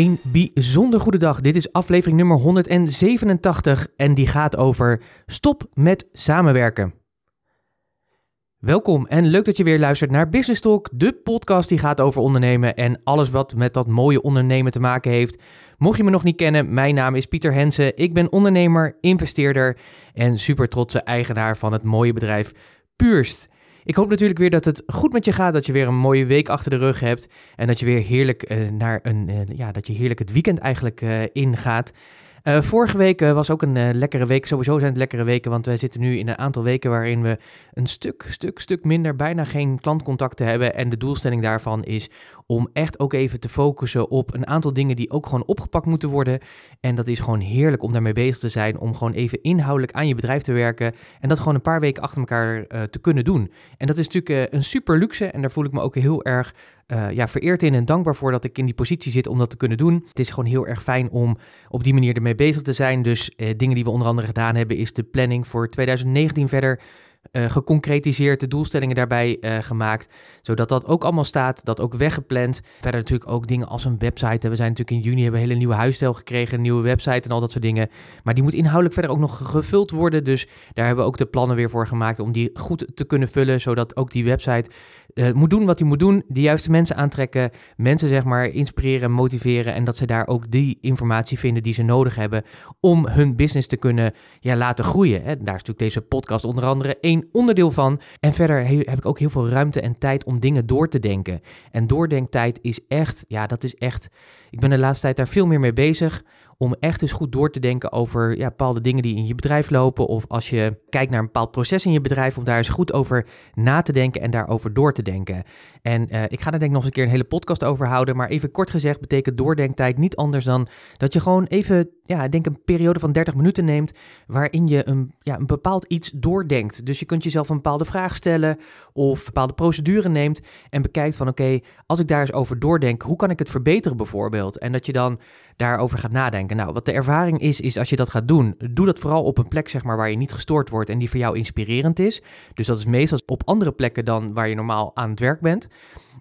Een bijzonder goede dag. Dit is aflevering nummer 187 en die gaat over stop met samenwerken. Welkom en leuk dat je weer luistert naar Business Talk, de podcast die gaat over ondernemen en alles wat met dat mooie ondernemen te maken heeft. Mocht je me nog niet kennen, mijn naam is Pieter Hensen. Ik ben ondernemer, investeerder en super trotse eigenaar van het mooie bedrijf Purst. Ik hoop natuurlijk weer dat het goed met je gaat, dat je weer een mooie week achter de rug hebt en dat je weer heerlijk uh, naar een, uh, ja, dat je heerlijk het weekend eigenlijk uh, ingaat. Uh, vorige week uh, was ook een uh, lekkere week. Sowieso zijn het lekkere weken, want wij zitten nu in een aantal weken waarin we een stuk, stuk, stuk minder, bijna geen klantcontacten hebben. En de doelstelling daarvan is om echt ook even te focussen op een aantal dingen die ook gewoon opgepakt moeten worden. En dat is gewoon heerlijk om daarmee bezig te zijn, om gewoon even inhoudelijk aan je bedrijf te werken. En dat gewoon een paar weken achter elkaar te kunnen doen. En dat is natuurlijk een super luxe en daar voel ik me ook heel erg uh, ja, vereerd in en dankbaar voor dat ik in die positie zit om dat te kunnen doen. Het is gewoon heel erg fijn om op die manier ermee bezig te zijn. Dus uh, dingen die we onder andere gedaan hebben, is de planning voor 2019 verder uh, geconcretiseerd, de doelstellingen daarbij uh, gemaakt. Zodat dat ook allemaal staat, dat ook weggepland. Verder natuurlijk ook dingen als een website. We zijn natuurlijk in juni hebben we een hele nieuwe huisstijl gekregen, een nieuwe website en al dat soort dingen. Maar die moet inhoudelijk verder ook nog gevuld worden. Dus daar hebben we ook de plannen weer voor gemaakt om die goed te kunnen vullen. Zodat ook die website uh, moet doen wat hij moet doen. De juiste mensen aantrekken. Mensen zeg maar inspireren, motiveren. En dat ze daar ook die informatie vinden die ze nodig hebben om hun business te kunnen ja, laten groeien. Hè. Daar is natuurlijk deze podcast onder andere één onderdeel van. En verder heb ik ook heel veel ruimte en tijd om dingen door te denken. En doordenktijd is echt, ja, dat is echt. Ik ben de laatste tijd daar veel meer mee bezig om echt eens goed door te denken over ja, bepaalde dingen die in je bedrijf lopen. Of als je kijkt naar een bepaald proces in je bedrijf, om daar eens goed over na te denken en daarover door te denken. En uh, ik ga daar denk ik nog eens een keer een hele podcast over houden. Maar even kort gezegd betekent doordenktijd niet anders dan dat je gewoon even, ja, denk een periode van 30 minuten neemt waarin je een, ja, een bepaald iets doordenkt. Dus je kunt jezelf een bepaalde vraag stellen of bepaalde procedure neemt en bekijkt van oké, als ik daar eens over doordenk, hoe kan ik het verbeteren bijvoorbeeld? En dat je dan daarover gaat nadenken. Nou, wat de ervaring is, is als je dat gaat doen, doe dat vooral op een plek zeg maar, waar je niet gestoord wordt en die voor jou inspirerend is. Dus dat is meestal op andere plekken dan waar je normaal aan het werk bent.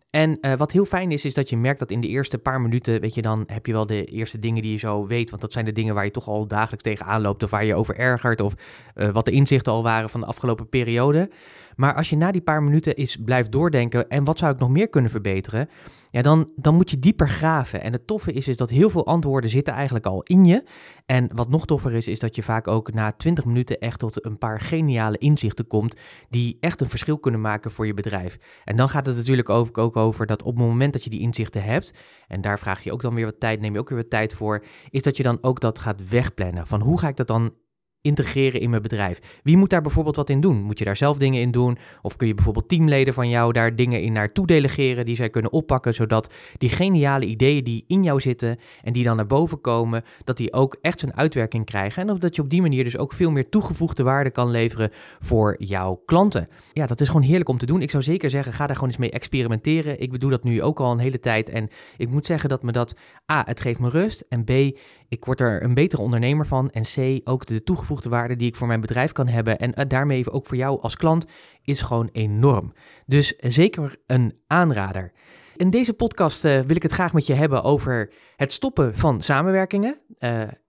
En uh, wat heel fijn is, is dat je merkt dat in de eerste paar minuten, weet je, dan heb je wel de eerste dingen die je zo weet. Want dat zijn de dingen waar je toch al dagelijks tegenaan loopt of waar je over ergert of uh, wat de inzichten al waren van de afgelopen periode. Maar als je na die paar minuten eens blijft doordenken en wat zou ik nog meer kunnen verbeteren, ja, dan, dan moet je dieper graven. En het toffe is, is dat heel veel antwoorden zitten eigenlijk al in je. En wat nog toffer is, is dat je vaak ook na 20 minuten echt tot een paar geniale inzichten komt die echt een verschil kunnen maken voor je bedrijf. En dan gaat het natuurlijk ook, over dat op het moment dat je die inzichten hebt, en daar vraag je ook dan weer wat tijd, neem je ook weer wat tijd voor, is dat je dan ook dat gaat wegplannen. Van hoe ga ik dat dan integreren in mijn bedrijf? Wie moet daar bijvoorbeeld wat in doen? Moet je daar zelf dingen in doen? Of kun je bijvoorbeeld teamleden van jou daar dingen in naartoe delegeren die zij kunnen oppakken, zodat die geniale ideeën die in jou zitten en die dan naar boven komen, dat die ook echt zijn uitwerking krijgen en dat je op die manier dus ook veel meer toegevoegde waarde kan leveren voor jouw klanten. Ja, dat is gewoon heerlijk om te doen. Ik zou zeker zeggen, ga daar gewoon eens mee experimenteren. Ik doe dat nu ook al een hele tijd en ik moet zeggen dat me dat A, het geeft me rust en B, ik word er een betere ondernemer van en C, ook de toegevoegde waarde die ik voor mijn bedrijf kan hebben en daarmee ook voor jou als klant is gewoon enorm. Dus zeker een aanrader. In deze podcast uh, wil ik het graag met je hebben over het stoppen van samenwerkingen.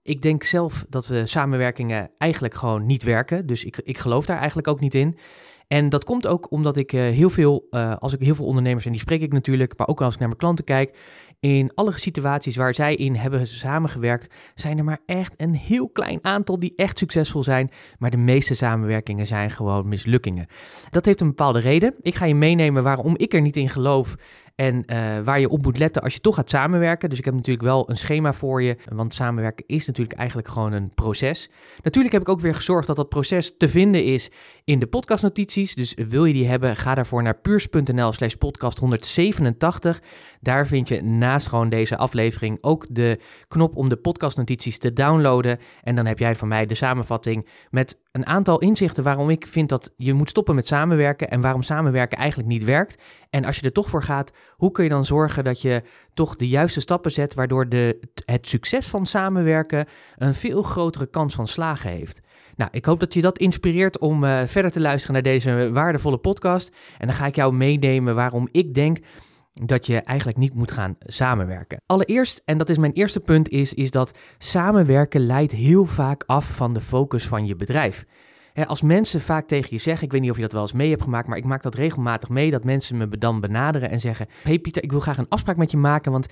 Ik denk zelf dat we samenwerkingen eigenlijk gewoon niet werken, dus ik, ik geloof daar eigenlijk ook niet in. En dat komt ook omdat ik heel veel, als ik heel veel ondernemers en die spreek ik natuurlijk, maar ook als ik naar mijn klanten kijk, in alle situaties waar zij in hebben samengewerkt, zijn er maar echt een heel klein aantal die echt succesvol zijn. Maar de meeste samenwerkingen zijn gewoon mislukkingen. Dat heeft een bepaalde reden. Ik ga je meenemen waarom ik er niet in geloof en uh, waar je op moet letten als je toch gaat samenwerken. Dus ik heb natuurlijk wel een schema voor je. Want samenwerken is natuurlijk eigenlijk gewoon een proces. Natuurlijk heb ik ook weer gezorgd dat dat proces te vinden is in de podcastnotities. Dus wil je die hebben, ga daarvoor naar puurs.nl slash podcast 187. Daar vind je naast gewoon deze aflevering ook de knop om de podcastnotities te downloaden. En dan heb jij van mij de samenvatting met een aantal inzichten waarom ik vind dat je moet stoppen met samenwerken en waarom samenwerken eigenlijk niet werkt. En als je er toch voor gaat, hoe kun je dan zorgen dat je toch de juiste stappen zet, waardoor de, het succes van samenwerken een veel grotere kans van slagen heeft. Nou, ik hoop dat je dat inspireert om uh, verder te luisteren naar deze waardevolle podcast. En dan ga ik jou meenemen waarom ik denk dat je eigenlijk niet moet gaan samenwerken. Allereerst, en dat is mijn eerste punt, is, is dat samenwerken leidt heel vaak af van de focus van je bedrijf. als mensen vaak tegen je zeggen, ik weet niet of je dat wel eens mee hebt gemaakt, maar ik maak dat regelmatig mee, dat mensen me dan benaderen en zeggen, hey Pieter, ik wil graag een afspraak met je maken, want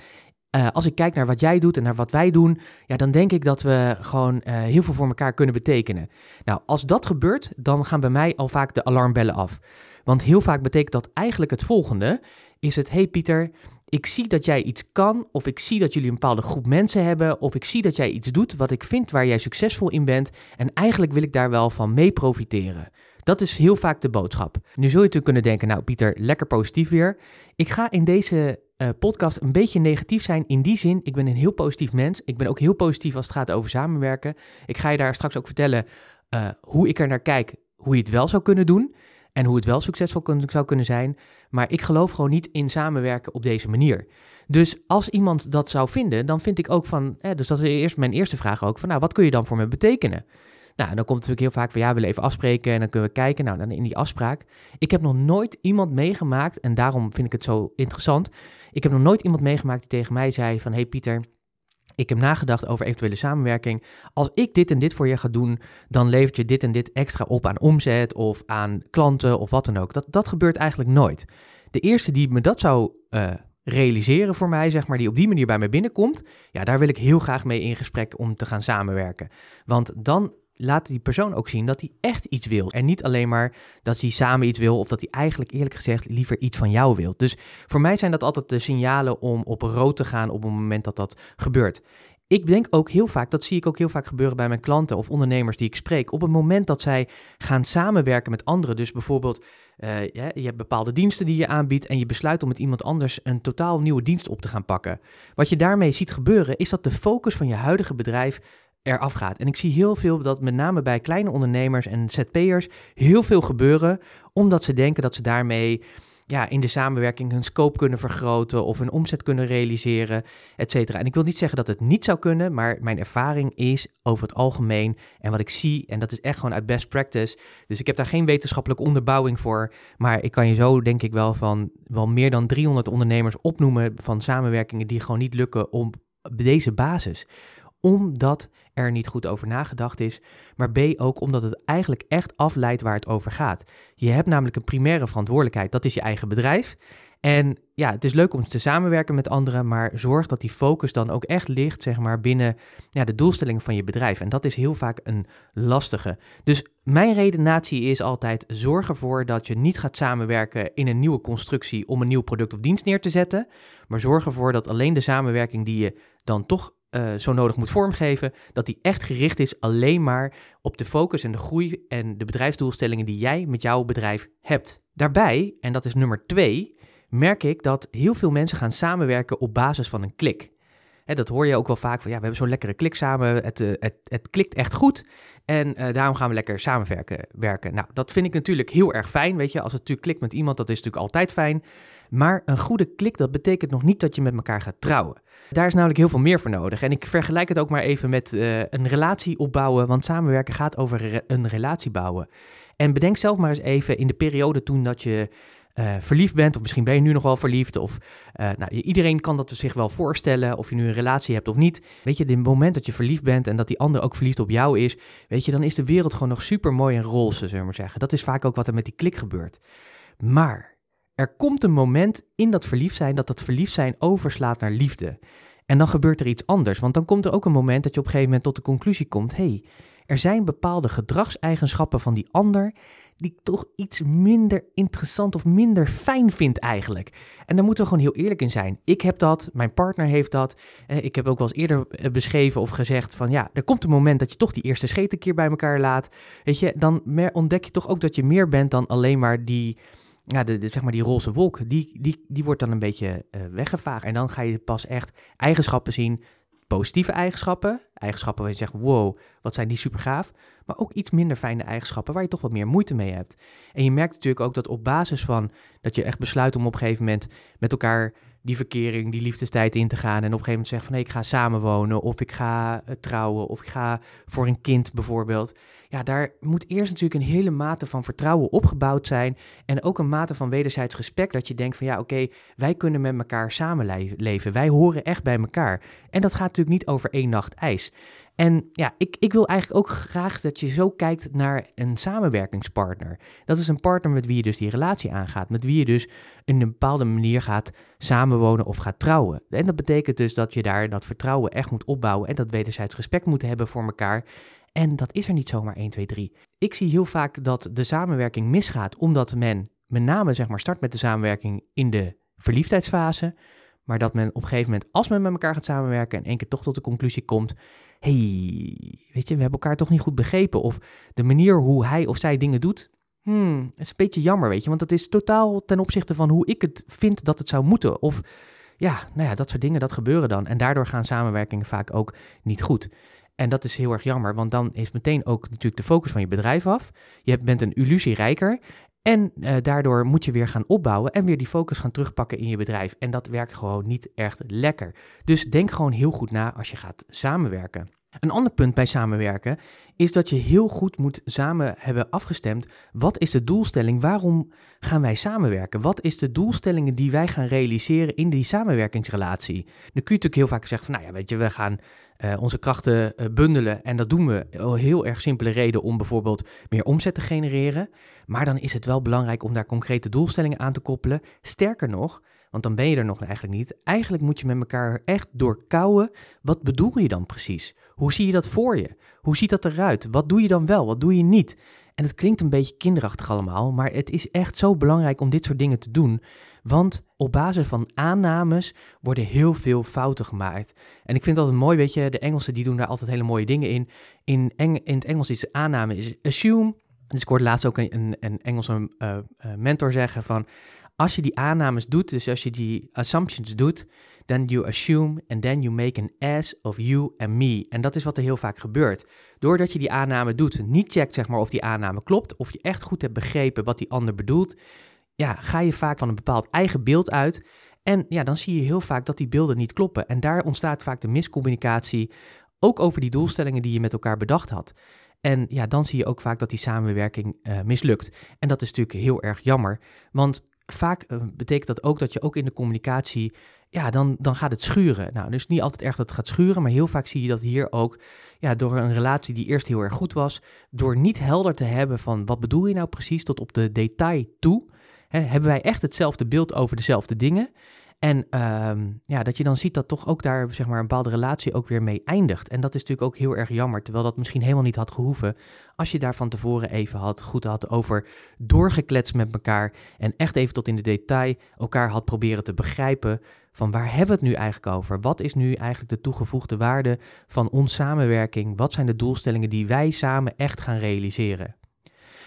uh, als ik kijk naar wat jij doet en naar wat wij doen, ja, dan denk ik dat we gewoon uh, heel veel voor elkaar kunnen betekenen. Nou, als dat gebeurt, dan gaan bij mij al vaak de alarmbellen af. Want heel vaak betekent dat eigenlijk het volgende: is het, hey Pieter, ik zie dat jij iets kan, of ik zie dat jullie een bepaalde groep mensen hebben, of ik zie dat jij iets doet wat ik vind waar jij succesvol in bent, en eigenlijk wil ik daar wel van mee profiteren. Dat is heel vaak de boodschap. Nu zul je natuurlijk kunnen denken, nou Pieter, lekker positief weer. Ik ga in deze uh, podcast een beetje negatief zijn in die zin, ik ben een heel positief mens. Ik ben ook heel positief als het gaat over samenwerken. Ik ga je daar straks ook vertellen uh, hoe ik er naar kijk, hoe je het wel zou kunnen doen en hoe het wel succesvol zou kunnen zijn. Maar ik geloof gewoon niet in samenwerken op deze manier. Dus als iemand dat zou vinden, dan vind ik ook van, dus dat is eerst mijn eerste vraag ook, van nou, wat kun je dan voor me betekenen? Nou, dan komt het natuurlijk heel vaak van ja, we willen even afspreken en dan kunnen we kijken. Nou, dan in die afspraak. Ik heb nog nooit iemand meegemaakt, en daarom vind ik het zo interessant. Ik heb nog nooit iemand meegemaakt die tegen mij zei van hey Pieter, ik heb nagedacht over eventuele samenwerking. Als ik dit en dit voor je ga doen, dan levert je dit en dit extra op aan omzet of aan klanten of wat dan ook. Dat, dat gebeurt eigenlijk nooit. De eerste die me dat zou uh, realiseren voor mij, zeg maar, die op die manier bij mij binnenkomt, ja, daar wil ik heel graag mee in gesprek om te gaan samenwerken. Want dan laat die persoon ook zien dat hij echt iets wil. En niet alleen maar dat hij samen iets wil of dat hij eigenlijk eerlijk gezegd liever iets van jou wil. Dus voor mij zijn dat altijd de signalen om op rood te gaan op het moment dat dat gebeurt. Ik denk ook heel vaak, dat zie ik ook heel vaak gebeuren bij mijn klanten of ondernemers die ik spreek. Op het moment dat zij gaan samenwerken met anderen, dus bijvoorbeeld uh, je, je hebt bepaalde diensten die je aanbiedt en je besluit om met iemand anders een totaal nieuwe dienst op te gaan pakken. Wat je daarmee ziet gebeuren, is dat de focus van je huidige bedrijf eraf gaat. En ik zie heel veel dat met name bij kleine ondernemers en ZP'ers heel veel gebeuren, omdat ze denken dat ze daarmee ja, in de samenwerking hun scope kunnen vergroten of hun omzet kunnen realiseren, et cetera. En ik wil niet zeggen dat het niet zou kunnen, maar mijn ervaring is over het algemeen en wat ik zie, en dat is echt gewoon uit best practice. Dus ik heb daar geen wetenschappelijke onderbouwing voor, maar ik kan je zo denk ik wel van wel meer dan 300 ondernemers opnoemen van samenwerkingen die gewoon niet lukken om deze basis omdat er niet goed over nagedacht is, maar B ook omdat het eigenlijk echt afleidt waar het over gaat. Je hebt namelijk een primaire verantwoordelijkheid, dat is je eigen bedrijf. En ja, het is leuk om te samenwerken met anderen, maar zorg dat die focus dan ook echt ligt, zeg maar, binnen ja, de doelstellingen van je bedrijf. En dat is heel vaak een lastige. Dus mijn redenatie is altijd: zorg ervoor dat je niet gaat samenwerken in een nieuwe constructie om een nieuw product of dienst neer te zetten, maar zorg ervoor dat alleen de samenwerking die je dan toch uh, zo nodig moet vormgeven, dat die echt gericht is alleen maar op de focus en de groei en de bedrijfsdoelstellingen die jij met jouw bedrijf hebt. Daarbij, en dat is nummer twee, merk ik dat heel veel mensen gaan samenwerken op basis van een klik. Dat hoor je ook wel vaak van ja, we hebben zo'n lekkere klik samen, het, uh, het, het klikt echt goed en uh, daarom gaan we lekker samenwerken. Werken. Nou, dat vind ik natuurlijk heel erg fijn, weet je, als het natuurlijk klikt met iemand, dat is natuurlijk altijd fijn. Maar een goede klik, dat betekent nog niet dat je met elkaar gaat trouwen. Daar is namelijk heel veel meer voor nodig. En ik vergelijk het ook maar even met uh, een relatie opbouwen, want samenwerken gaat over een relatie bouwen. En bedenk zelf maar eens even in de periode toen dat je uh, verliefd bent, of misschien ben je nu nog wel verliefd, of uh, nou, iedereen kan dat zich wel voorstellen, of je nu een relatie hebt of niet. Weet je, het moment dat je verliefd bent en dat die ander ook verliefd op jou is, weet je, dan is de wereld gewoon nog super mooi en roze, zullen we maar zeggen. Dat is vaak ook wat er met die klik gebeurt. Maar er komt een moment in dat verliefd zijn dat dat verliefd zijn overslaat naar liefde. En dan gebeurt er iets anders, want dan komt er ook een moment dat je op een gegeven moment tot de conclusie komt: hé, hey, er zijn bepaalde gedragseigenschappen van die ander die ik toch iets minder interessant of minder fijn vind eigenlijk. En daar moeten we gewoon heel eerlijk in zijn. Ik heb dat, mijn partner heeft dat. Eh, ik heb ook wel eens eerder eh, beschreven of gezegd van ja, er komt een moment dat je toch die eerste scheet een keer bij elkaar laat. Weet je, dan ontdek je toch ook dat je meer bent dan alleen maar die ja, de, zeg maar die roze wolk, die, die, die wordt dan een beetje uh, weggevaagd. En dan ga je pas echt eigenschappen zien, positieve eigenschappen, eigenschappen waar je zegt, wow, wat zijn die super gaaf, maar ook iets minder fijne eigenschappen waar je toch wat meer moeite mee hebt. En je merkt natuurlijk ook dat op basis van dat je echt besluit om op een gegeven moment met elkaar die verkering, die liefdestijd in te gaan. En op een gegeven moment zeggen van nee, ik ga samenwonen of ik ga eh, trouwen of ik ga voor een kind bijvoorbeeld. Ja, daar moet eerst natuurlijk een hele mate van vertrouwen opgebouwd zijn. En ook een mate van wederzijds respect dat je denkt van ja, oké, wij kunnen met elkaar samenleven. Wij horen echt bij elkaar. En dat gaat natuurlijk niet over één nacht ijs. En ja, ik, ik wil eigenlijk ook graag dat je zo kijkt naar een samenwerkingspartner. Dat is een partner met wie je dus die relatie aangaat. Met wie je dus in een bepaalde manier gaat samenwonen of gaat trouwen. En dat betekent dus dat je daar dat vertrouwen echt moet opbouwen en dat wederzijds respect moet hebben voor elkaar. En dat is er niet zomaar 1, 2, 3. Ik zie heel vaak dat de samenwerking misgaat omdat men met name zeg maar start met de samenwerking in de verliefdheidsfase. Maar dat men op een gegeven moment, als men met elkaar gaat samenwerken en één keer toch tot de conclusie komt, hey, weet je, we hebben elkaar toch niet goed begrepen. Of de manier hoe hij of zij dingen doet, hmm, is een beetje jammer, weet je. Want dat is totaal ten opzichte van hoe ik het vind dat het zou moeten. Of ja, nou ja, dat soort dingen, dat gebeuren dan. En daardoor gaan samenwerkingen vaak ook niet goed. En dat is heel erg jammer, want dan is meteen ook natuurlijk de focus van je bedrijf af. Je bent een illusie rijker en uh, daardoor moet je weer gaan opbouwen en weer die focus gaan terugpakken in je bedrijf. En dat werkt gewoon niet echt lekker. Dus denk gewoon heel goed na als je gaat samenwerken. Een ander punt bij samenwerken is dat je heel goed moet samen hebben afgestemd. Wat is de doelstelling? Waarom gaan wij samenwerken? Wat is de doelstellingen die wij gaan realiseren in die samenwerkingsrelatie? Dan kun je natuurlijk heel vaak zeggen van, nou ja, weet je, we gaan uh, onze krachten uh, bundelen en dat doen we heel erg simpele reden om bijvoorbeeld meer omzet te genereren. Maar dan is het wel belangrijk om daar concrete doelstellingen aan te koppelen. Sterker nog, want dan ben je er nog eigenlijk niet. Eigenlijk moet je met elkaar echt doorkouwen. Wat bedoel je dan precies? Hoe zie je dat voor je? Hoe ziet dat eruit? Wat doe je dan wel? Wat doe je niet? En het klinkt een beetje kinderachtig allemaal, maar het is echt zo belangrijk om dit soort dingen te doen. Want op basis van aannames worden heel veel fouten gemaakt. En ik vind dat mooi, weet je, de Engelsen die doen daar altijd hele mooie dingen in. In, in het Engels is aanname is assume. Dus ik hoorde laatst ook een, een Engelse uh, mentor zeggen van als je die aannames doet, dus als je die assumptions doet, then you assume and then you make an ass of you and me. En dat is wat er heel vaak gebeurt. Doordat je die aanname doet, niet checkt zeg maar of die aanname klopt, of je echt goed hebt begrepen wat die ander bedoelt, ja, ga je vaak van een bepaald eigen beeld uit. En ja, dan zie je heel vaak dat die beelden niet kloppen. En daar ontstaat vaak de miscommunicatie, ook over die doelstellingen die je met elkaar bedacht had. En ja, dan zie je ook vaak dat die samenwerking uh, mislukt. En dat is natuurlijk heel erg jammer, want vaak uh, betekent dat ook dat je ook in de communicatie, ja, dan, dan gaat het schuren. Nou, dus niet altijd erg dat het gaat schuren, maar heel vaak zie je dat hier ook, ja, door een relatie die eerst heel erg goed was, door niet helder te hebben van wat bedoel je nou precies tot op de detail toe, hè, hebben wij echt hetzelfde beeld over dezelfde dingen. En uh, ja, dat je dan ziet dat toch ook daar zeg maar, een bepaalde relatie ook weer mee eindigt. En dat is natuurlijk ook heel erg jammer, terwijl dat misschien helemaal niet had gehoeven. Als je daar van tevoren even had, goed had over doorgekletst met elkaar. En echt even tot in de detail elkaar had proberen te begrijpen van waar hebben we het nu eigenlijk over? Wat is nu eigenlijk de toegevoegde waarde van ons samenwerking? Wat zijn de doelstellingen die wij samen echt gaan realiseren?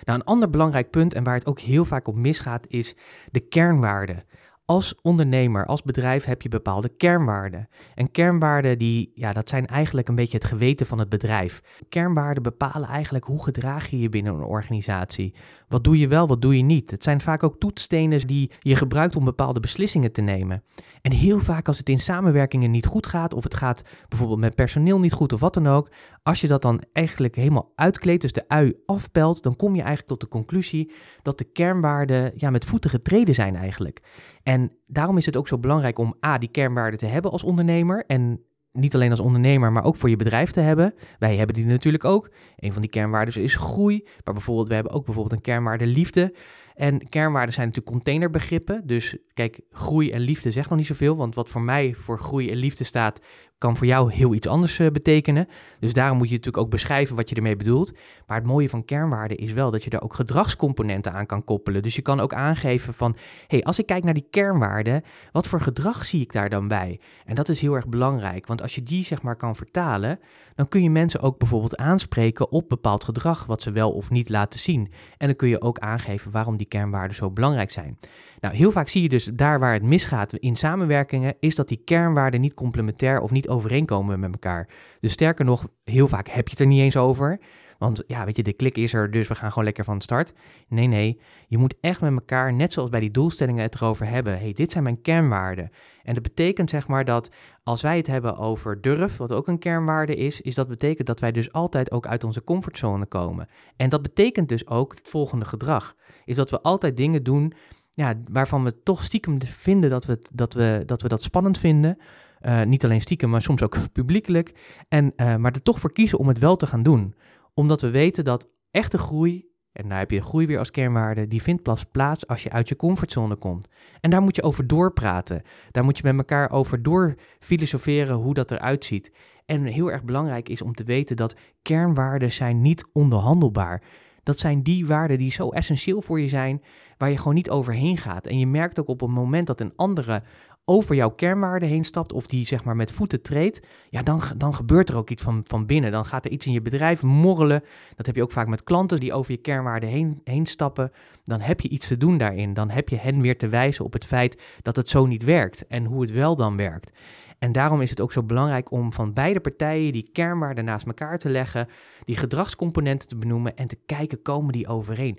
Nou, een ander belangrijk punt en waar het ook heel vaak op misgaat is de kernwaarden als ondernemer, als bedrijf heb je bepaalde kernwaarden. En kernwaarden, die, ja, dat zijn eigenlijk een beetje het geweten van het bedrijf. Kernwaarden bepalen eigenlijk hoe gedraag je je binnen een organisatie. Wat doe je wel, wat doe je niet. Het zijn vaak ook toetsstenen die je gebruikt om bepaalde beslissingen te nemen. En heel vaak als het in samenwerkingen niet goed gaat, of het gaat bijvoorbeeld met personeel niet goed of wat dan ook, als je dat dan eigenlijk helemaal uitkleedt, dus de ui afpelt, dan kom je eigenlijk tot de conclusie dat de kernwaarden ja, met voeten getreden zijn eigenlijk. En daarom is het ook zo belangrijk om A, die kernwaarden te hebben als ondernemer. En niet alleen als ondernemer, maar ook voor je bedrijf te hebben. Wij hebben die natuurlijk ook. Een van die kernwaarden is groei. Maar bijvoorbeeld, we hebben ook bijvoorbeeld een kernwaarde liefde. En kernwaarden zijn natuurlijk containerbegrippen. Dus kijk, groei en liefde zegt nog niet zoveel. Want wat voor mij voor groei en liefde staat, kan voor jou heel iets anders uh, betekenen. Dus daarom moet je natuurlijk ook beschrijven wat je ermee bedoelt. Maar het mooie van kernwaarden is wel dat je daar ook gedragscomponenten aan kan koppelen. Dus je kan ook aangeven van, hey, als ik kijk naar die kernwaarden, wat voor gedrag zie ik daar dan bij? En dat is heel erg belangrijk, want als je die zeg maar kan vertalen, dan kun je mensen ook bijvoorbeeld aanspreken op bepaald gedrag wat ze wel of niet laten zien. En dan kun je ook aangeven waarom die kernwaarden zo belangrijk zijn. Nou, heel vaak zie je dus daar waar het misgaat in samenwerkingen, is dat die kernwaarden niet complementair of niet overeenkomen met elkaar. Dus sterker nog, heel vaak heb je het er niet eens over. Want ja, weet je, de klik is er, dus we gaan gewoon lekker van start. Nee, nee, je moet echt met elkaar, net zoals bij die doelstellingen, het erover hebben. hey, dit zijn mijn kernwaarden. En dat betekent zeg maar dat als wij het hebben over durf, wat ook een kernwaarde is, is dat betekent dat wij dus altijd ook uit onze comfortzone komen. En dat betekent dus ook het volgende gedrag. Is dat we altijd dingen doen ja, waarvan we toch stiekem vinden dat we, dat, we, dat we dat spannend vinden. Uh, niet alleen stiekem, maar soms ook publiekelijk. En, uh, maar er toch voor kiezen om het wel te gaan doen omdat we weten dat echte groei, en daar heb je groei weer als kernwaarde, die vindt pas plaats als je uit je comfortzone komt. En daar moet je over doorpraten. Daar moet je met elkaar over door filosoferen hoe dat eruit ziet. En heel erg belangrijk is om te weten dat kernwaarden zijn niet onderhandelbaar. Dat zijn die waarden die zo essentieel voor je zijn, waar je gewoon niet overheen gaat. En je merkt ook op het moment dat een andere over jouw kernwaarden heen stapt of die zeg maar met voeten treedt, ja, dan, dan gebeurt er ook iets van, van binnen. Dan gaat er iets in je bedrijf morrelen. Dat heb je ook vaak met klanten die over je kernwaarden heen, heen stappen. Dan heb je iets te doen daarin. Dan heb je hen weer te wijzen op het feit dat het zo niet werkt en hoe het wel dan werkt. En daarom is het ook zo belangrijk om van beide partijen die kernwaarden naast elkaar te leggen, die gedragscomponenten te benoemen en te kijken, komen die overeen?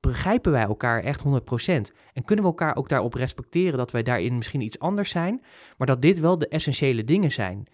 Begrijpen wij elkaar echt 100%? En kunnen we elkaar ook daarop respecteren dat wij daarin misschien iets anders zijn, maar dat dit wel de essentiële dingen zijn?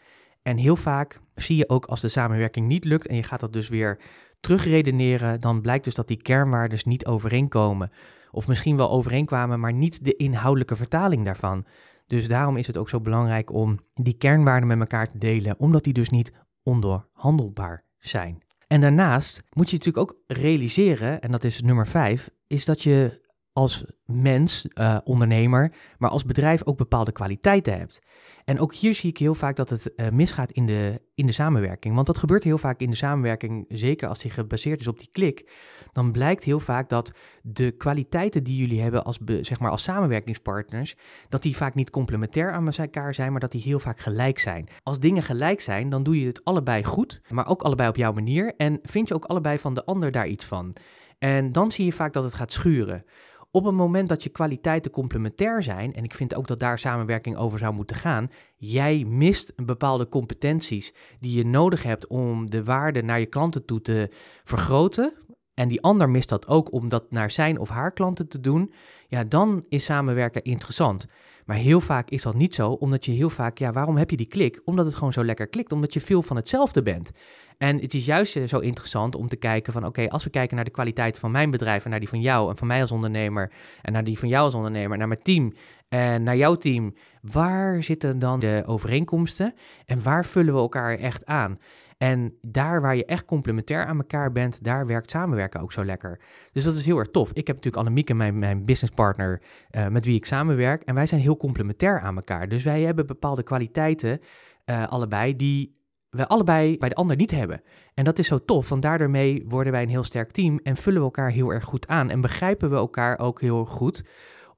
En heel vaak zie je ook als de samenwerking niet lukt en je gaat dat dus weer terugredeneren, dan blijkt dus dat die kernwaarden niet overeenkomen. Of misschien wel overeenkwamen, maar niet de inhoudelijke vertaling daarvan. Dus daarom is het ook zo belangrijk om die kernwaarden met elkaar te delen, omdat die dus niet onderhandelbaar zijn. En daarnaast moet je natuurlijk ook realiseren, en dat is nummer vijf, is dat je als mens, uh, ondernemer, maar als bedrijf ook bepaalde kwaliteiten hebt. En ook hier zie ik heel vaak dat het uh, misgaat in de, in de samenwerking. Want dat gebeurt heel vaak in de samenwerking, zeker als die gebaseerd is op die klik. Dan blijkt heel vaak dat de kwaliteiten die jullie hebben als, zeg maar als samenwerkingspartners, dat die vaak niet complementair aan elkaar zijn, maar dat die heel vaak gelijk zijn. Als dingen gelijk zijn, dan doe je het allebei goed, maar ook allebei op jouw manier. En vind je ook allebei van de ander daar iets van. En dan zie je vaak dat het gaat schuren. Op het moment dat je kwaliteiten complementair zijn, en ik vind ook dat daar samenwerking over zou moeten gaan, jij mist bepaalde competenties die je nodig hebt om de waarde naar je klanten toe te vergroten, en die ander mist dat ook om dat naar zijn of haar klanten te doen, ja, dan is samenwerken interessant. Maar heel vaak is dat niet zo, omdat je heel vaak, ja, waarom heb je die klik? Omdat het gewoon zo lekker klikt, omdat je veel van hetzelfde bent. En het is juist zo interessant om te kijken van, oké, als we kijken naar de kwaliteit van mijn bedrijf en naar die van jou en van mij als ondernemer en naar die van jou als ondernemer, naar mijn team en naar jouw team, waar zitten dan de overeenkomsten en waar vullen we elkaar echt aan? En daar waar je echt complementair aan elkaar bent, daar werkt samenwerken ook zo lekker. Dus dat is heel erg tof. Ik heb natuurlijk Annemieke, mijn, mijn businesspartner, uh, met wie ik samenwerk. En wij zijn heel complementair aan elkaar. Dus wij hebben bepaalde kwaliteiten, uh, allebei, die we allebei bij de ander niet hebben. En dat is zo tof, want daardoor worden wij een heel sterk team en vullen we elkaar heel erg goed aan. En begrijpen we elkaar ook heel goed,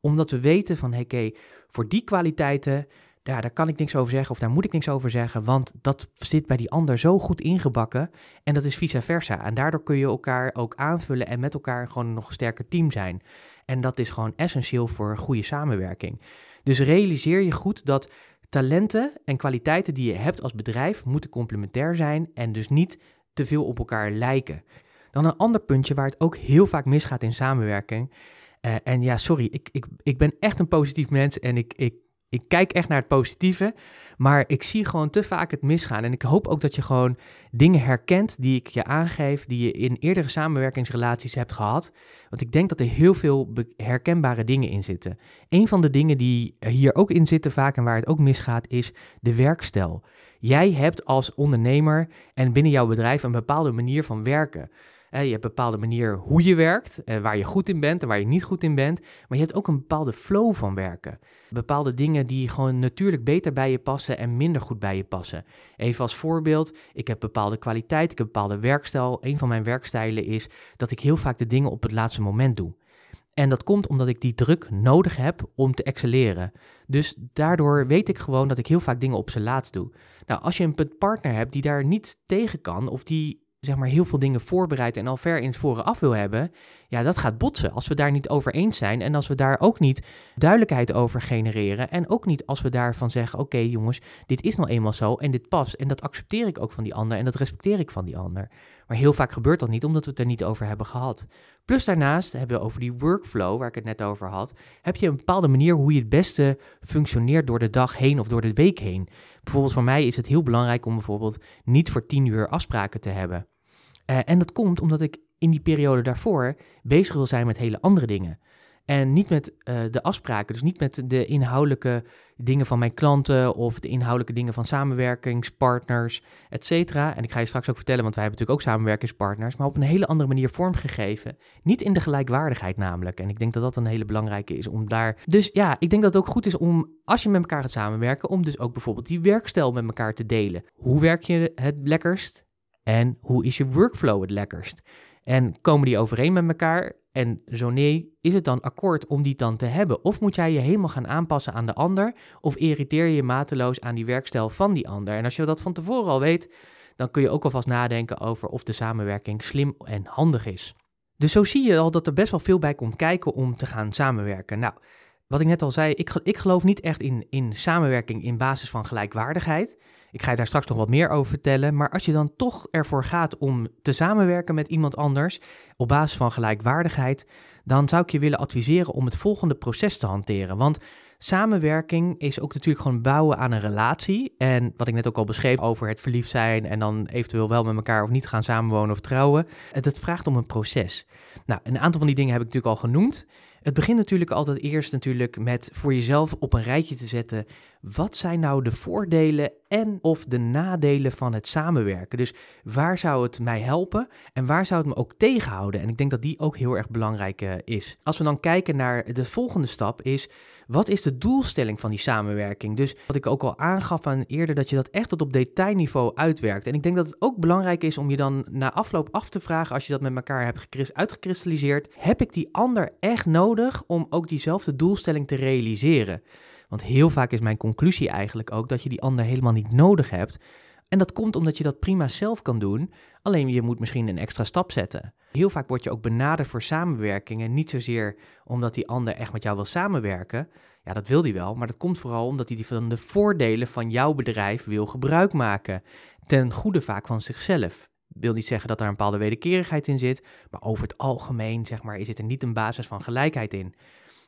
omdat we weten van, hé, hey, voor die kwaliteiten ja, daar kan ik niks over zeggen of daar moet ik niks over zeggen, want dat zit bij die ander zo goed ingebakken en dat is vice versa. En daardoor kun je elkaar ook aanvullen en met elkaar gewoon een nog sterker team zijn. En dat is gewoon essentieel voor een goede samenwerking. Dus realiseer je goed dat talenten en kwaliteiten die je hebt als bedrijf moeten complementair zijn en dus niet te veel op elkaar lijken. Dan een ander puntje waar het ook heel vaak misgaat in samenwerking. Uh, en ja, sorry, ik, ik, ik ben echt een positief mens en ik, ik ik kijk echt naar het positieve, maar ik zie gewoon te vaak het misgaan. En ik hoop ook dat je gewoon dingen herkent die ik je aangeef, die je in eerdere samenwerkingsrelaties hebt gehad. Want ik denk dat er heel veel herkenbare dingen in zitten. Een van de dingen die hier ook in zitten vaak en waar het ook misgaat, is de werkstijl. Jij hebt als ondernemer en binnen jouw bedrijf een bepaalde manier van werken je hebt een bepaalde manier hoe je werkt, eh, waar je goed in bent en waar je niet goed in bent. Maar je hebt ook een bepaalde flow van werken. Bepaalde dingen die gewoon natuurlijk beter bij je passen en minder goed bij je passen. Even als voorbeeld, ik heb bepaalde kwaliteit, ik heb bepaalde werkstijl. Een van mijn werkstijlen is dat ik heel vaak de dingen op het laatste moment doe. En dat komt omdat ik die druk nodig heb om te excelleren. Dus daardoor weet ik gewoon dat ik heel vaak dingen op zijn laatst doe. Nou, als je een partner hebt die daar niet tegen kan of die zeg maar heel veel dingen voorbereid en al ver in het voren af wil hebben, ja, dat gaat botsen. Als we daar niet over eens zijn en als we daar ook niet duidelijkheid over genereren en ook niet als we daarvan zeggen, oké jongens, dit is nou eenmaal zo en dit past en dat accepteer ik ook van die ander en dat respecteer ik van die ander. Maar heel vaak gebeurt dat niet, omdat we het er niet over hebben gehad. Plus daarnaast hebben we over die workflow, waar ik het net over had, heb je een bepaalde manier hoe je het beste functioneert door de dag heen of door de week heen. Bijvoorbeeld voor mij is het heel belangrijk om bijvoorbeeld niet voor tien uur afspraken te hebben. Uh, en dat komt omdat ik in die periode daarvoor bezig wil zijn met hele andere dingen. En niet met uh, de afspraken, dus niet met de inhoudelijke dingen van mijn klanten of de inhoudelijke dingen van samenwerkingspartners, et cetera. En ik ga je straks ook vertellen, want wij hebben natuurlijk ook samenwerkingspartners, maar op een hele andere manier vormgegeven. Niet in de gelijkwaardigheid namelijk. En ik denk dat dat een hele belangrijke is om daar. Dus ja, ik denk dat het ook goed is om, als je met elkaar gaat samenwerken, om dus ook bijvoorbeeld die werkstijl met elkaar te delen. Hoe werk je het lekkerst? En hoe is je workflow het lekkerst? En komen die overeen met elkaar? En zo nee, is het dan akkoord om die dan te hebben? Of moet jij je helemaal gaan aanpassen aan de ander? Of irriteer je je mateloos aan die werkstijl van die ander? En als je dat van tevoren al weet, dan kun je ook alvast nadenken over of de samenwerking slim en handig is. Dus zo zie je al dat er best wel veel bij komt kijken om te gaan samenwerken. Nou, wat ik net al zei, ik, ik geloof niet echt in, in samenwerking in basis van gelijkwaardigheid. Ik ga je daar straks nog wat meer over vertellen. Maar als je dan toch ervoor gaat om te samenwerken met iemand anders op basis van gelijkwaardigheid, dan zou ik je willen adviseren om het volgende proces te hanteren. Want samenwerking is ook natuurlijk gewoon bouwen aan een relatie. En wat ik net ook al beschreef over het verliefd zijn en dan eventueel wel met elkaar of niet gaan samenwonen of trouwen. Het vraagt om een proces. Nou, een aantal van die dingen heb ik natuurlijk al genoemd. Het begint natuurlijk altijd eerst natuurlijk met voor jezelf op een rijtje te zetten. Wat zijn nou de voordelen en of de nadelen van het samenwerken? Dus waar zou het mij helpen en waar zou het me ook tegenhouden? En ik denk dat die ook heel erg belangrijk uh, is. Als we dan kijken naar de volgende stap is, wat is de doelstelling van die samenwerking? Dus wat ik ook al aangaf aan eerder, dat je dat echt tot op detailniveau uitwerkt. En ik denk dat het ook belangrijk is om je dan na afloop af te vragen, als je dat met elkaar hebt uitgekristalliseerd, heb ik die ander echt nodig om ook diezelfde doelstelling te realiseren? Want heel vaak is mijn conclusie eigenlijk ook dat je die ander helemaal niet nodig hebt. En dat komt omdat je dat prima zelf kan doen, alleen je moet misschien een extra stap zetten. Heel vaak word je ook benaderd voor samenwerkingen, niet zozeer omdat die ander echt met jou wil samenwerken. Ja, dat wil hij wel, maar dat komt vooral omdat hij van de voordelen van jouw bedrijf wil gebruik maken. Ten goede vaak van zichzelf. Wil niet zeggen dat daar een bepaalde wederkerigheid in zit, maar over het algemeen zeg maar, is er niet een basis van gelijkheid in.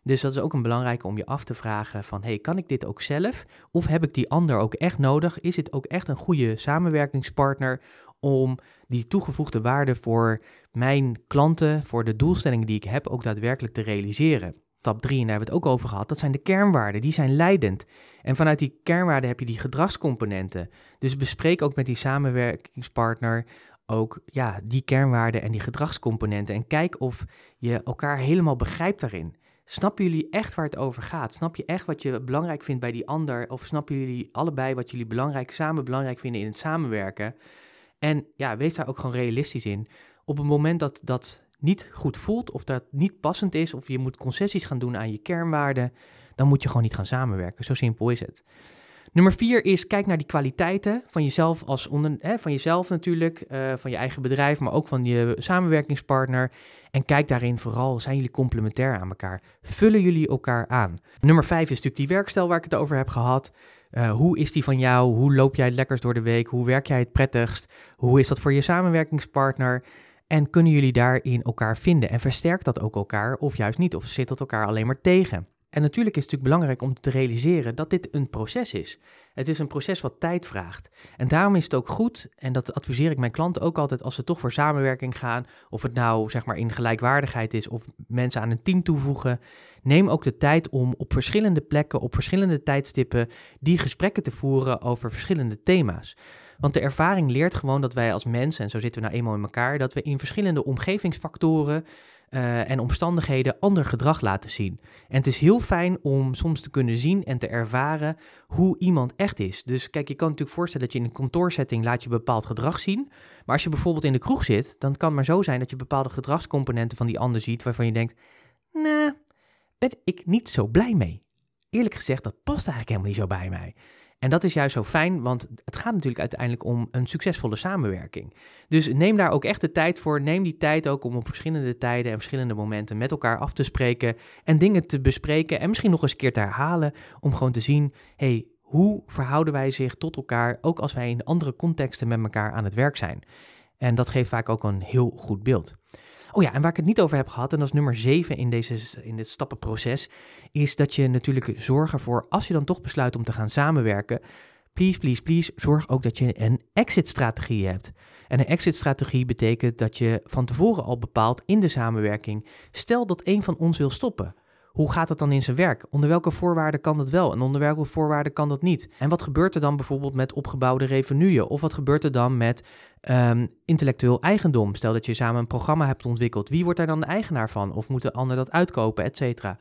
Dus dat is ook een belangrijke om je af te vragen van, hey, kan ik dit ook zelf? Of heb ik die ander ook echt nodig? Is het ook echt een goede samenwerkingspartner om die toegevoegde waarde voor mijn klanten, voor de doelstellingen die ik heb, ook daadwerkelijk te realiseren? Stap 3, en daar hebben we het ook over gehad, dat zijn de kernwaarden. Die zijn leidend. En vanuit die kernwaarden heb je die gedragscomponenten. Dus bespreek ook met die samenwerkingspartner ook ja, die kernwaarden en die gedragscomponenten. En kijk of je elkaar helemaal begrijpt daarin. Snappen jullie echt waar het over gaat? Snap je echt wat je belangrijk vindt bij die ander? Of snappen jullie allebei wat jullie belangrijk, samen belangrijk vinden in het samenwerken? En ja, wees daar ook gewoon realistisch in. Op het moment dat dat niet goed voelt, of dat niet passend is, of je moet concessies gaan doen aan je kernwaarden, dan moet je gewoon niet gaan samenwerken. Zo simpel is het. Nummer vier is kijk naar die kwaliteiten van jezelf als onder, hè, van jezelf natuurlijk, uh, van je eigen bedrijf, maar ook van je samenwerkingspartner. En kijk daarin vooral, zijn jullie complementair aan elkaar? Vullen jullie elkaar aan? Nummer vijf is natuurlijk die werkstijl waar ik het over heb gehad. Uh, hoe is die van jou? Hoe loop jij het lekkers door de week? Hoe werk jij het prettigst? Hoe is dat voor je samenwerkingspartner? En kunnen jullie daarin elkaar vinden? En versterkt dat ook elkaar of juist niet? Of zit dat elkaar alleen maar tegen? En natuurlijk is het natuurlijk belangrijk om te realiseren dat dit een proces is. Het is een proces wat tijd vraagt. En daarom is het ook goed, en dat adviseer ik mijn klanten ook altijd als ze toch voor samenwerking gaan, of het nou zeg maar in gelijkwaardigheid is of mensen aan een team toevoegen, neem ook de tijd om op verschillende plekken, op verschillende tijdstippen, die gesprekken te voeren over verschillende thema's. Want de ervaring leert gewoon dat wij als mensen, en zo zitten we nou eenmaal in elkaar, dat we in verschillende omgevingsfactoren uh, en omstandigheden ander gedrag laten zien. En het is heel fijn om soms te kunnen zien en te ervaren hoe iemand echt is. Dus kijk, je kan natuurlijk voorstellen dat je in een kantoorsetting laat je bepaald gedrag zien. Maar als je bijvoorbeeld in de kroeg zit, dan kan het maar zo zijn dat je bepaalde gedragscomponenten van die ander ziet waarvan je denkt, nou, ben ik niet zo blij mee. Eerlijk gezegd, dat past eigenlijk helemaal niet zo bij mij. En dat is juist zo fijn, want het gaat natuurlijk uiteindelijk om een succesvolle samenwerking. Dus neem daar ook echt de tijd voor. Neem die tijd ook om op verschillende tijden en verschillende momenten met elkaar af te spreken en dingen te bespreken en misschien nog eens een keer te herhalen om gewoon te zien, hey, hoe verhouden wij zich tot elkaar, ook als wij in andere contexten met elkaar aan het werk zijn. En dat geeft vaak ook een heel goed beeld. Oh ja, en waar ik het niet over heb gehad, en dat is nummer 7 in, deze, in dit stappenproces, is dat je natuurlijk zorgen voor, als je dan toch besluit om te gaan samenwerken, please, please, please, zorg ook dat je een exit-strategie hebt. En een exit-strategie betekent dat je van tevoren al bepaalt in de samenwerking, stel dat een van ons wil stoppen. Hoe gaat het dan in zijn werk? Onder welke voorwaarden kan dat wel en onder welke voorwaarden kan dat niet? En wat gebeurt er dan bijvoorbeeld met opgebouwde revenuen? Of wat gebeurt er dan met um, intellectueel eigendom? Stel dat je samen een programma hebt ontwikkeld. Wie wordt daar dan de eigenaar van? Of moet de ander dat uitkopen, et cetera?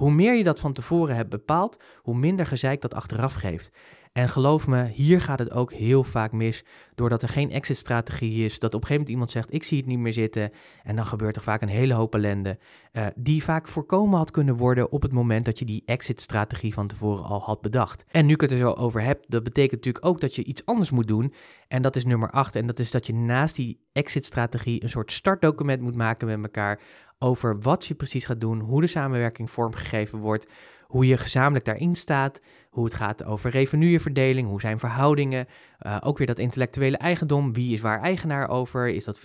Hoe meer je dat van tevoren hebt bepaald, hoe minder gezeik dat achteraf geeft. En geloof me, hier gaat het ook heel vaak mis, doordat er geen exit-strategie is. Dat op een gegeven moment iemand zegt: Ik zie het niet meer zitten. En dan gebeurt er vaak een hele hoop ellende, uh, die vaak voorkomen had kunnen worden op het moment dat je die exit-strategie van tevoren al had bedacht. En nu ik het er zo over heb, dat betekent natuurlijk ook dat je iets anders moet doen. En dat is nummer 8. En dat is dat je naast die exit-strategie een soort startdocument moet maken met elkaar over wat je precies gaat doen, hoe de samenwerking vormgegeven wordt, hoe je gezamenlijk daarin staat, hoe het gaat over revenueverdeling, hoe zijn verhoudingen, uh, ook weer dat intellectuele eigendom, wie is waar eigenaar over, is dat 50-50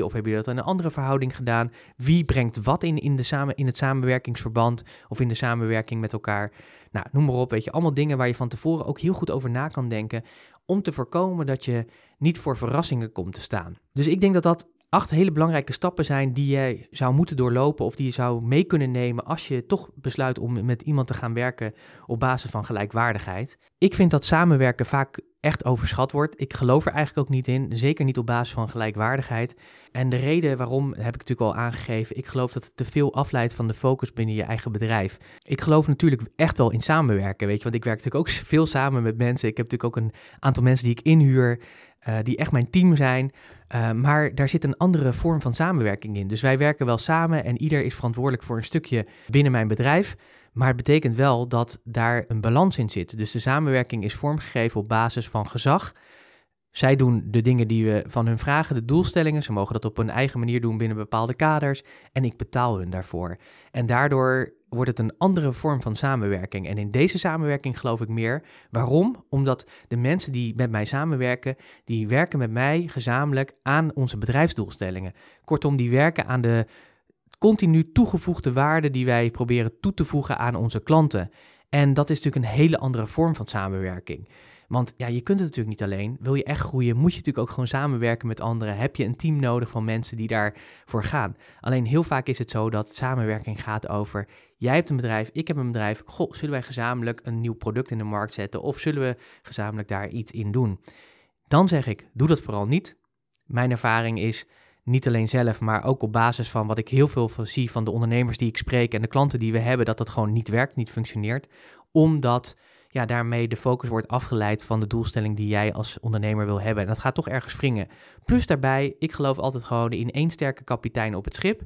of heb je dat in een andere verhouding gedaan, wie brengt wat in, in, de samen, in het samenwerkingsverband of in de samenwerking met elkaar. Nou, noem maar op, weet je, allemaal dingen waar je van tevoren ook heel goed over na kan denken om te voorkomen dat je niet voor verrassingen komt te staan. Dus ik denk dat dat acht hele belangrijke stappen zijn die jij zou moeten doorlopen of die je zou mee kunnen nemen als je toch besluit om met iemand te gaan werken op basis van gelijkwaardigheid. Ik vind dat samenwerken vaak echt overschat wordt. Ik geloof er eigenlijk ook niet in, zeker niet op basis van gelijkwaardigheid. En de reden waarom heb ik natuurlijk al aangegeven. Ik geloof dat het te veel afleidt van de focus binnen je eigen bedrijf. Ik geloof natuurlijk echt wel in samenwerken, weet je, want ik werk natuurlijk ook veel samen met mensen. Ik heb natuurlijk ook een aantal mensen die ik inhuur, uh, die echt mijn team zijn. Uh, maar daar zit een andere vorm van samenwerking in. Dus wij werken wel samen en ieder is verantwoordelijk voor een stukje binnen mijn bedrijf. Maar het betekent wel dat daar een balans in zit. Dus de samenwerking is vormgegeven op basis van gezag. Zij doen de dingen die we van hun vragen, de doelstellingen. Ze mogen dat op hun eigen manier doen binnen bepaalde kaders. En ik betaal hun daarvoor. En daardoor wordt het een andere vorm van samenwerking. En in deze samenwerking geloof ik meer. Waarom? Omdat de mensen die met mij samenwerken, die werken met mij gezamenlijk aan onze bedrijfsdoelstellingen. Kortom, die werken aan de continu toegevoegde waarde die wij proberen toe te voegen aan onze klanten. En dat is natuurlijk een hele andere vorm van samenwerking. Want ja, je kunt het natuurlijk niet alleen. Wil je echt groeien, moet je natuurlijk ook gewoon samenwerken met anderen. Heb je een team nodig van mensen die daarvoor gaan. Alleen heel vaak is het zo dat samenwerking gaat over... jij hebt een bedrijf, ik heb een bedrijf. Goh, zullen wij gezamenlijk een nieuw product in de markt zetten? Of zullen we gezamenlijk daar iets in doen? Dan zeg ik, doe dat vooral niet. Mijn ervaring is niet alleen zelf, maar ook op basis van wat ik heel veel van zie van de ondernemers die ik spreek en de klanten die we hebben, dat dat gewoon niet werkt, niet functioneert. Omdat ja, daarmee de focus wordt afgeleid van de doelstelling die jij als ondernemer wil hebben. En dat gaat toch ergens springen. Plus daarbij, ik geloof altijd gewoon in één sterke kapitein op het schip.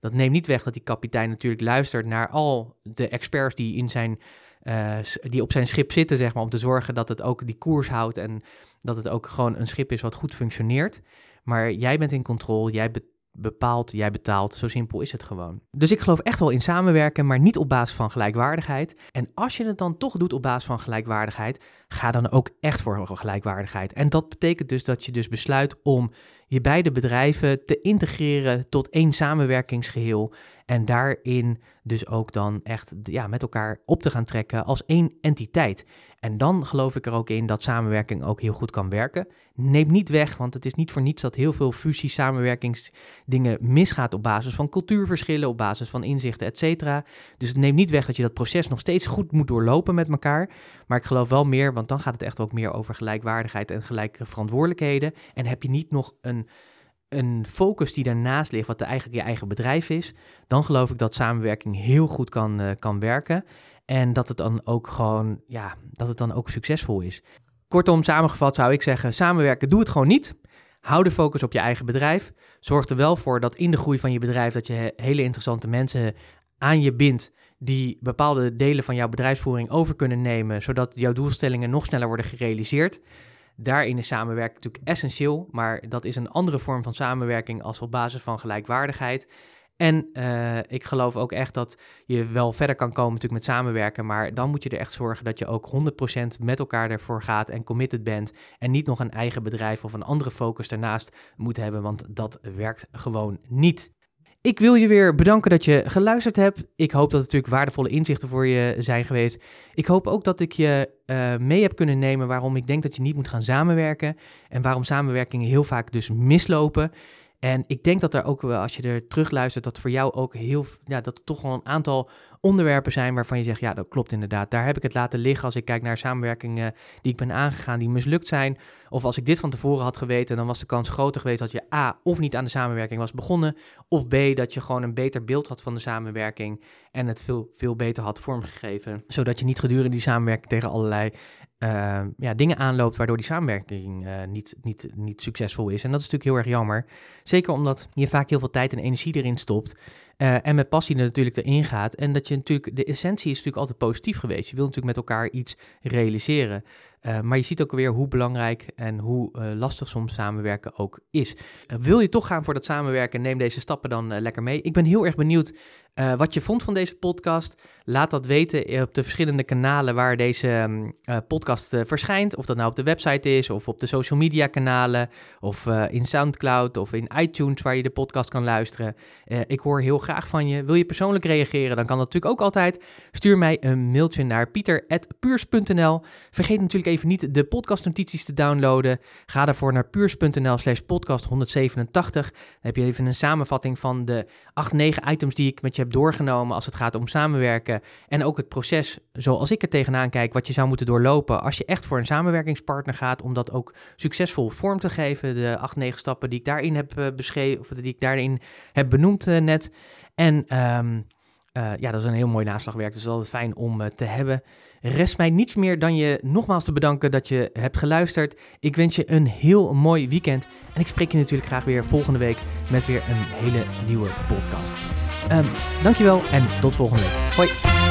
Dat neemt niet weg dat die kapitein natuurlijk luistert naar al de experts die, in zijn, uh, die op zijn schip zitten, zeg maar, om te zorgen dat het ook die koers houdt en dat het ook gewoon een schip is wat goed functioneert. Maar jij bent in controle, jij bepaalt, jij betaalt. Zo simpel is het gewoon. Dus ik geloof echt wel in samenwerken, maar niet op basis van gelijkwaardigheid. En als je het dan toch doet op basis van gelijkwaardigheid, ga dan ook echt voor gelijkwaardigheid. En dat betekent dus dat je dus besluit om je beide bedrijven te integreren tot één samenwerkingsgeheel. En daarin dus ook dan echt ja, met elkaar op te gaan trekken als één entiteit. En dan geloof ik er ook in dat samenwerking ook heel goed kan werken. Neem niet weg, want het is niet voor niets dat heel veel fusie samenwerkingsdingen misgaat op basis van cultuurverschillen, op basis van inzichten, et cetera. Dus het neemt niet weg dat je dat proces nog steeds goed moet doorlopen met elkaar. Maar ik geloof wel meer, want dan gaat het echt ook meer over gelijkwaardigheid en gelijke verantwoordelijkheden. En heb je niet nog een een focus die daarnaast ligt, wat eigenlijk je eigen bedrijf is, dan geloof ik dat samenwerking heel goed kan, uh, kan werken. En dat het dan ook gewoon, ja, dat het dan ook succesvol is. Kortom, samengevat zou ik zeggen: samenwerken, doe het gewoon niet. Hou de focus op je eigen bedrijf. Zorg er wel voor dat in de groei van je bedrijf dat je hele interessante mensen aan je bindt die bepaalde delen van jouw bedrijfsvoering over kunnen nemen, zodat jouw doelstellingen nog sneller worden gerealiseerd. Daarin is samenwerking natuurlijk essentieel, maar dat is een andere vorm van samenwerking als op basis van gelijkwaardigheid. En uh, ik geloof ook echt dat je wel verder kan komen natuurlijk met samenwerken, maar dan moet je er echt zorgen dat je ook 100% met elkaar ervoor gaat en committed bent en niet nog een eigen bedrijf of een andere focus daarnaast moet hebben, want dat werkt gewoon niet. Ik wil je weer bedanken dat je geluisterd hebt. Ik hoop dat het natuurlijk waardevolle inzichten voor je zijn geweest. Ik hoop ook dat ik je uh, mee heb kunnen nemen waarom ik denk dat je niet moet gaan samenwerken en waarom samenwerkingen heel vaak dus mislopen. En ik denk dat er ook wel, als je er terugluistert, dat voor jou ook heel, ja, dat er toch wel een aantal onderwerpen zijn waarvan je zegt, ja, dat klopt inderdaad. Daar heb ik het laten liggen als ik kijk naar samenwerkingen die ik ben aangegaan, die mislukt zijn. Of als ik dit van tevoren had geweten, dan was de kans groter geweest dat je A, of niet aan de samenwerking was begonnen, of B, dat je gewoon een beter beeld had van de samenwerking en het veel, veel beter had vormgegeven. Zodat je niet gedurende die samenwerking tegen allerlei uh, ja, dingen aanloopt waardoor die samenwerking uh, niet, niet, niet succesvol is. En dat is natuurlijk heel erg jammer. Zeker omdat je vaak heel veel tijd en energie erin stopt. Uh, en met passie er natuurlijk erin gaat. En dat je natuurlijk, de essentie is natuurlijk altijd positief geweest. Je wilt natuurlijk met elkaar iets realiseren. Uh, maar je ziet ook weer hoe belangrijk en hoe lastig soms samenwerken ook is. wil je toch gaan voor dat samenwerken, neem deze stappen dan lekker mee. Ik ben heel erg benieuwd uh, wat je vond van deze podcast. Laat dat weten op de verschillende kanalen waar deze uh, podcast uh, verschijnt. Of dat nou op de website is, of op de social media kanalen, of in Soundcloud, of in iTunes waar je de podcast kan luisteren. ik hoor heel graag van je. Wil je persoonlijk reageren, dan kan dat natuurlijk ook altijd. Stuur mij een mailtje naar pieter.puurs.nl. Vergeet natuurlijk even niet de podcastnotities te downloaden. Ga daarvoor naar puurs.nl slash podcast 187. Dan heb je even een samenvatting van de 8, 9 items die ik met je doorgenomen als het gaat om samenwerken. En ook het proces zoals ik er tegenaan kijk, wat je zou moeten doorlopen als je echt voor een samenwerkingspartner gaat, om dat ook succesvol vorm te geven. De acht, negen stappen die ik daarin heb uh, beschreven, of die ik daarin heb benoemd uh, net. En um, uh, ja, dat is een heel mooi naslagwerk, dus altijd fijn om te hebben. Rest mij niets meer dan je nogmaals te bedanken dat je hebt geluisterd. Ik wens je een heel mooi weekend. En ik spreek je natuurlijk graag weer volgende week met weer een hele nieuwe podcast. Um, dankjewel en tot volgende week. Hoi.